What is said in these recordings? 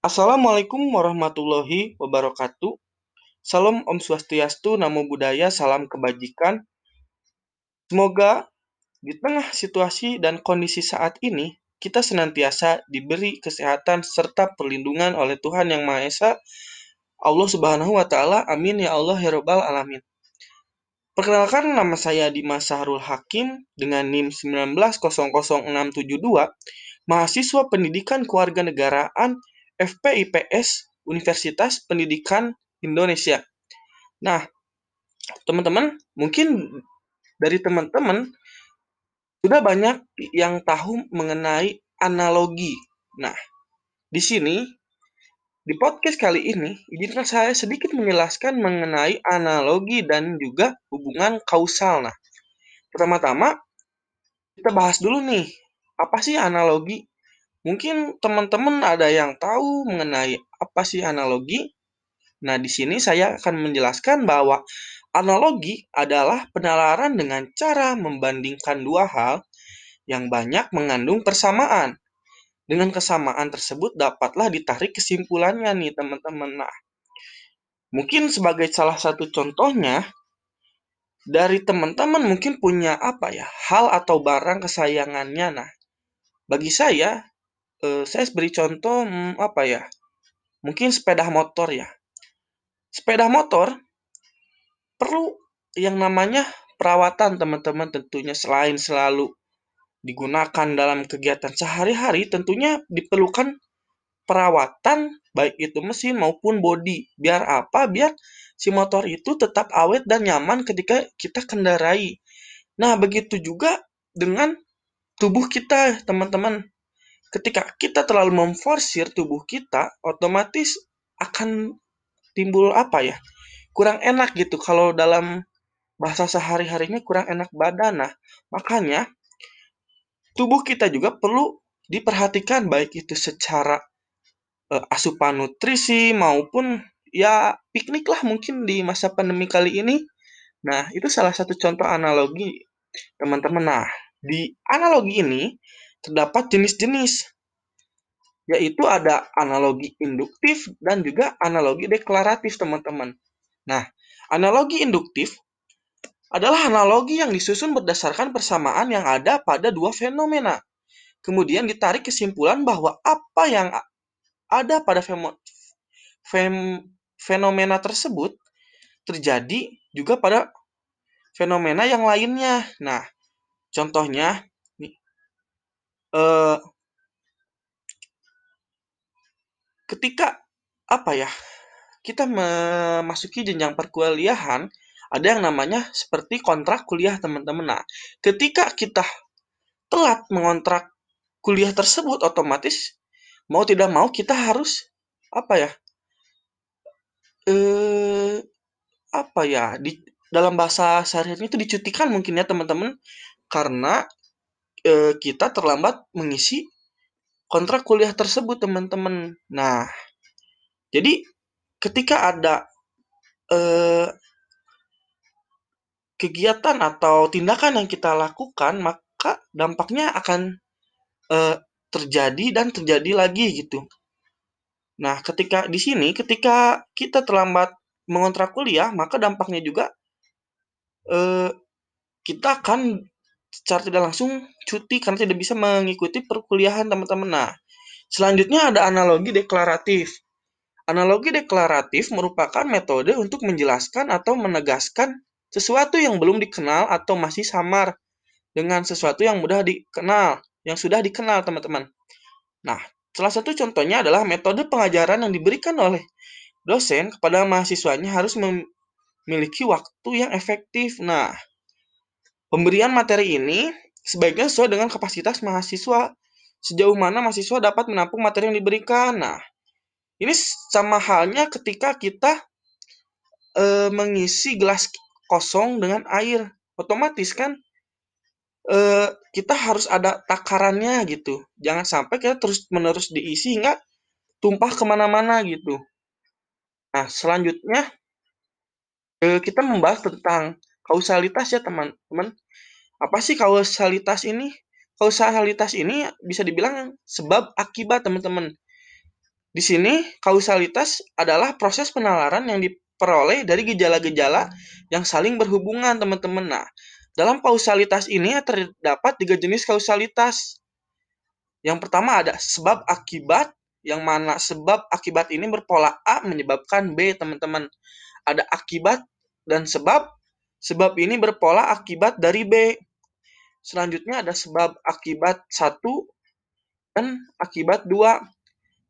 Assalamualaikum warahmatullahi wabarakatuh. Salam Om Swastiastu, Namo Buddhaya, salam kebajikan. Semoga di tengah situasi dan kondisi saat ini, kita senantiasa diberi kesehatan serta perlindungan oleh Tuhan Yang Maha Esa, Allah Subhanahu wa Ta'ala. Amin ya Allah ya Rabbal Alamin. Perkenalkan nama saya Dimas Sahrul Hakim dengan NIM 1900672, mahasiswa Pendidikan Kewarganegaraan FPIPS Universitas Pendidikan Indonesia. Nah, teman-teman, mungkin dari teman-teman sudah banyak yang tahu mengenai analogi. Nah, di sini di podcast kali ini, izinkan saya sedikit menjelaskan mengenai analogi dan juga hubungan kausal. Nah, pertama-tama kita bahas dulu nih, apa sih analogi? Mungkin teman-teman ada yang tahu mengenai apa sih analogi. Nah, di sini saya akan menjelaskan bahwa analogi adalah penalaran dengan cara membandingkan dua hal yang banyak mengandung persamaan. Dengan kesamaan tersebut dapatlah ditarik kesimpulannya nih, teman-teman. Nah, mungkin sebagai salah satu contohnya dari teman-teman mungkin punya apa ya, hal atau barang kesayangannya. Nah, bagi saya eh, saya beri contoh hmm, apa ya? Mungkin sepeda motor ya. Sepeda motor perlu yang namanya perawatan teman-teman tentunya selain selalu digunakan dalam kegiatan sehari-hari tentunya diperlukan perawatan baik itu mesin maupun bodi. Biar apa? Biar si motor itu tetap awet dan nyaman ketika kita kendarai. Nah, begitu juga dengan tubuh kita, teman-teman ketika kita terlalu memforsir tubuh kita, otomatis akan timbul apa ya? Kurang enak gitu kalau dalam bahasa sehari-harinya kurang enak badan. Nah, makanya tubuh kita juga perlu diperhatikan baik itu secara uh, asupan nutrisi maupun ya piknik lah mungkin di masa pandemi kali ini. Nah, itu salah satu contoh analogi teman-teman. Nah, di analogi ini terdapat jenis-jenis yaitu ada analogi induktif dan juga analogi deklaratif teman-teman. Nah, analogi induktif adalah analogi yang disusun berdasarkan persamaan yang ada pada dua fenomena. Kemudian ditarik kesimpulan bahwa apa yang ada pada fenomena tersebut terjadi juga pada fenomena yang lainnya. Nah, contohnya eh, ketika apa ya kita memasuki jenjang perkuliahan ada yang namanya seperti kontrak kuliah teman-teman. Nah, ketika kita telat mengontrak kuliah tersebut otomatis mau tidak mau kita harus apa ya? Eh apa ya? Di dalam bahasa sehari-hari itu dicutikan mungkin ya teman-teman karena eh, kita terlambat mengisi kontrak kuliah tersebut teman-teman. Nah, jadi ketika ada eh, kegiatan atau tindakan yang kita lakukan, maka dampaknya akan eh, terjadi dan terjadi lagi gitu. Nah, ketika di sini, ketika kita terlambat mengontrak kuliah, maka dampaknya juga eh, kita akan secara tidak langsung cuti karena tidak bisa mengikuti perkuliahan teman-teman. Nah, selanjutnya ada analogi deklaratif. Analogi deklaratif merupakan metode untuk menjelaskan atau menegaskan sesuatu yang belum dikenal atau masih samar dengan sesuatu yang mudah dikenal, yang sudah dikenal teman-teman. Nah, salah satu contohnya adalah metode pengajaran yang diberikan oleh dosen kepada mahasiswanya harus memiliki waktu yang efektif. Nah, Pemberian materi ini sebaiknya sesuai dengan kapasitas mahasiswa. Sejauh mana mahasiswa dapat menampung materi yang diberikan. Nah, ini sama halnya ketika kita e, mengisi gelas kosong dengan air. Otomatis kan e, kita harus ada takarannya gitu. Jangan sampai kita terus-menerus diisi hingga tumpah ke mana-mana gitu. Nah, selanjutnya e, kita membahas tentang kausalitas ya teman-teman. Apa sih kausalitas ini? Kausalitas ini bisa dibilang sebab akibat teman-teman. di sini kausalitas adalah proses penalaran yang diperoleh dari gejala-gejala yang saling berhubungan, teman-teman. Nah, dalam kausalitas ini terdapat tiga jenis kausalitas. Yang pertama ada sebab akibat, yang mana sebab akibat ini berpola A menyebabkan B, teman-teman. Ada akibat dan sebab, sebab ini berpola akibat dari B. Selanjutnya ada sebab akibat satu dan akibat dua.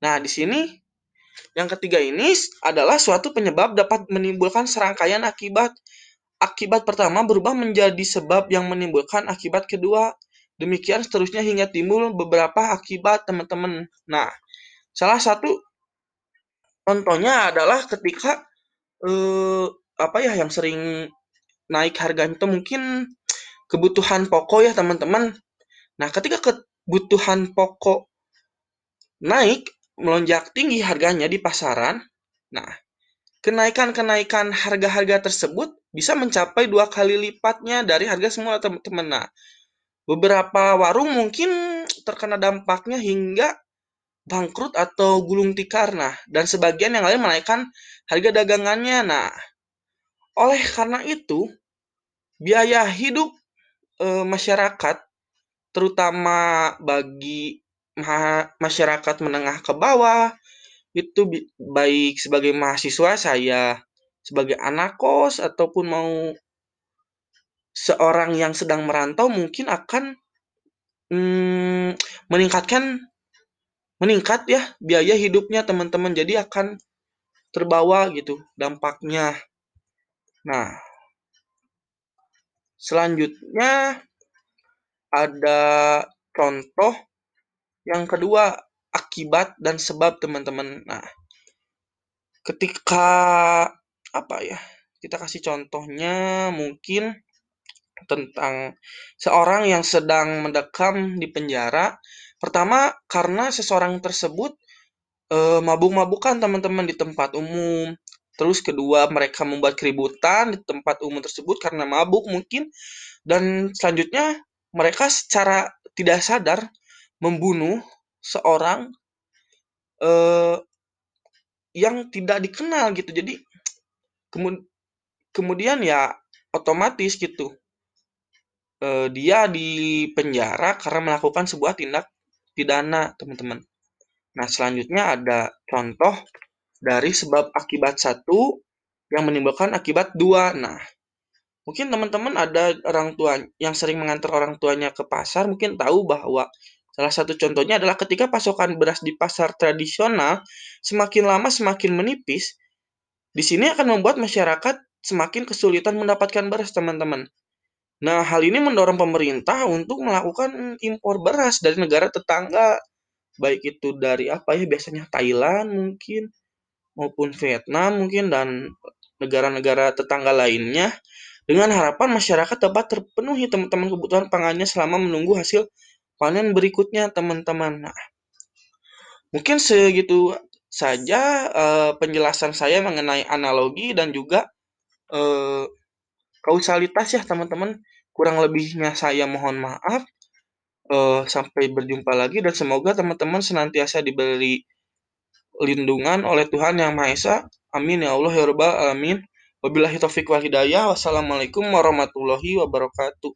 Nah, di sini yang ketiga ini adalah suatu penyebab dapat menimbulkan serangkaian akibat. Akibat pertama berubah menjadi sebab yang menimbulkan akibat kedua. Demikian seterusnya hingga timbul beberapa akibat, teman-teman. Nah, salah satu contohnya adalah ketika eh, apa ya yang sering naik harganya itu mungkin kebutuhan pokok ya, teman-teman. Nah, ketika kebutuhan pokok naik, melonjak tinggi harganya di pasaran. Nah, kenaikan-kenaikan harga-harga tersebut bisa mencapai dua kali lipatnya dari harga semua teman-teman. Nah, beberapa warung mungkin terkena dampaknya hingga bangkrut atau gulung tikar. Nah, dan sebagian yang lain menaikkan harga dagangannya. Nah, oleh karena itu, biaya hidup e, masyarakat, terutama bagi masyarakat menengah ke bawah itu baik sebagai mahasiswa saya sebagai anak kos ataupun mau seorang yang sedang merantau mungkin akan hmm, meningkatkan meningkat ya biaya hidupnya teman-teman. Jadi akan terbawa gitu dampaknya. Nah selanjutnya ada contoh yang kedua, akibat dan sebab teman-teman. Nah, ketika apa ya? Kita kasih contohnya mungkin tentang seorang yang sedang mendekam di penjara. Pertama, karena seseorang tersebut e, mabuk-mabukan teman-teman di tempat umum. Terus kedua, mereka membuat keributan di tempat umum tersebut karena mabuk mungkin. Dan selanjutnya, mereka secara tidak sadar membunuh seorang uh, yang tidak dikenal gitu. Jadi kemud kemudian ya otomatis gitu uh, dia di penjara karena melakukan sebuah tindak pidana, teman-teman. Nah, selanjutnya ada contoh dari sebab akibat satu yang menimbulkan akibat dua. Nah, mungkin teman-teman ada orang tua yang sering mengantar orang tuanya ke pasar, mungkin tahu bahwa Salah satu contohnya adalah ketika pasokan beras di pasar tradisional semakin lama semakin menipis, di sini akan membuat masyarakat semakin kesulitan mendapatkan beras, teman-teman. Nah, hal ini mendorong pemerintah untuk melakukan impor beras dari negara tetangga, baik itu dari apa ya, biasanya Thailand mungkin, maupun Vietnam mungkin, dan negara-negara tetangga lainnya, dengan harapan masyarakat dapat terpenuhi teman-teman kebutuhan pangannya selama menunggu hasil panen berikutnya teman-teman. Nah, mungkin segitu saja uh, penjelasan saya mengenai analogi dan juga uh, kausalitas ya teman-teman. Kurang lebihnya saya mohon maaf. Uh, sampai berjumpa lagi dan semoga teman-teman senantiasa diberi lindungan oleh Tuhan Yang Maha Esa. Amin ya Allah ya Rabbal alamin. Wabillahi taufiq wal hidayah. Wassalamualaikum warahmatullahi wabarakatuh.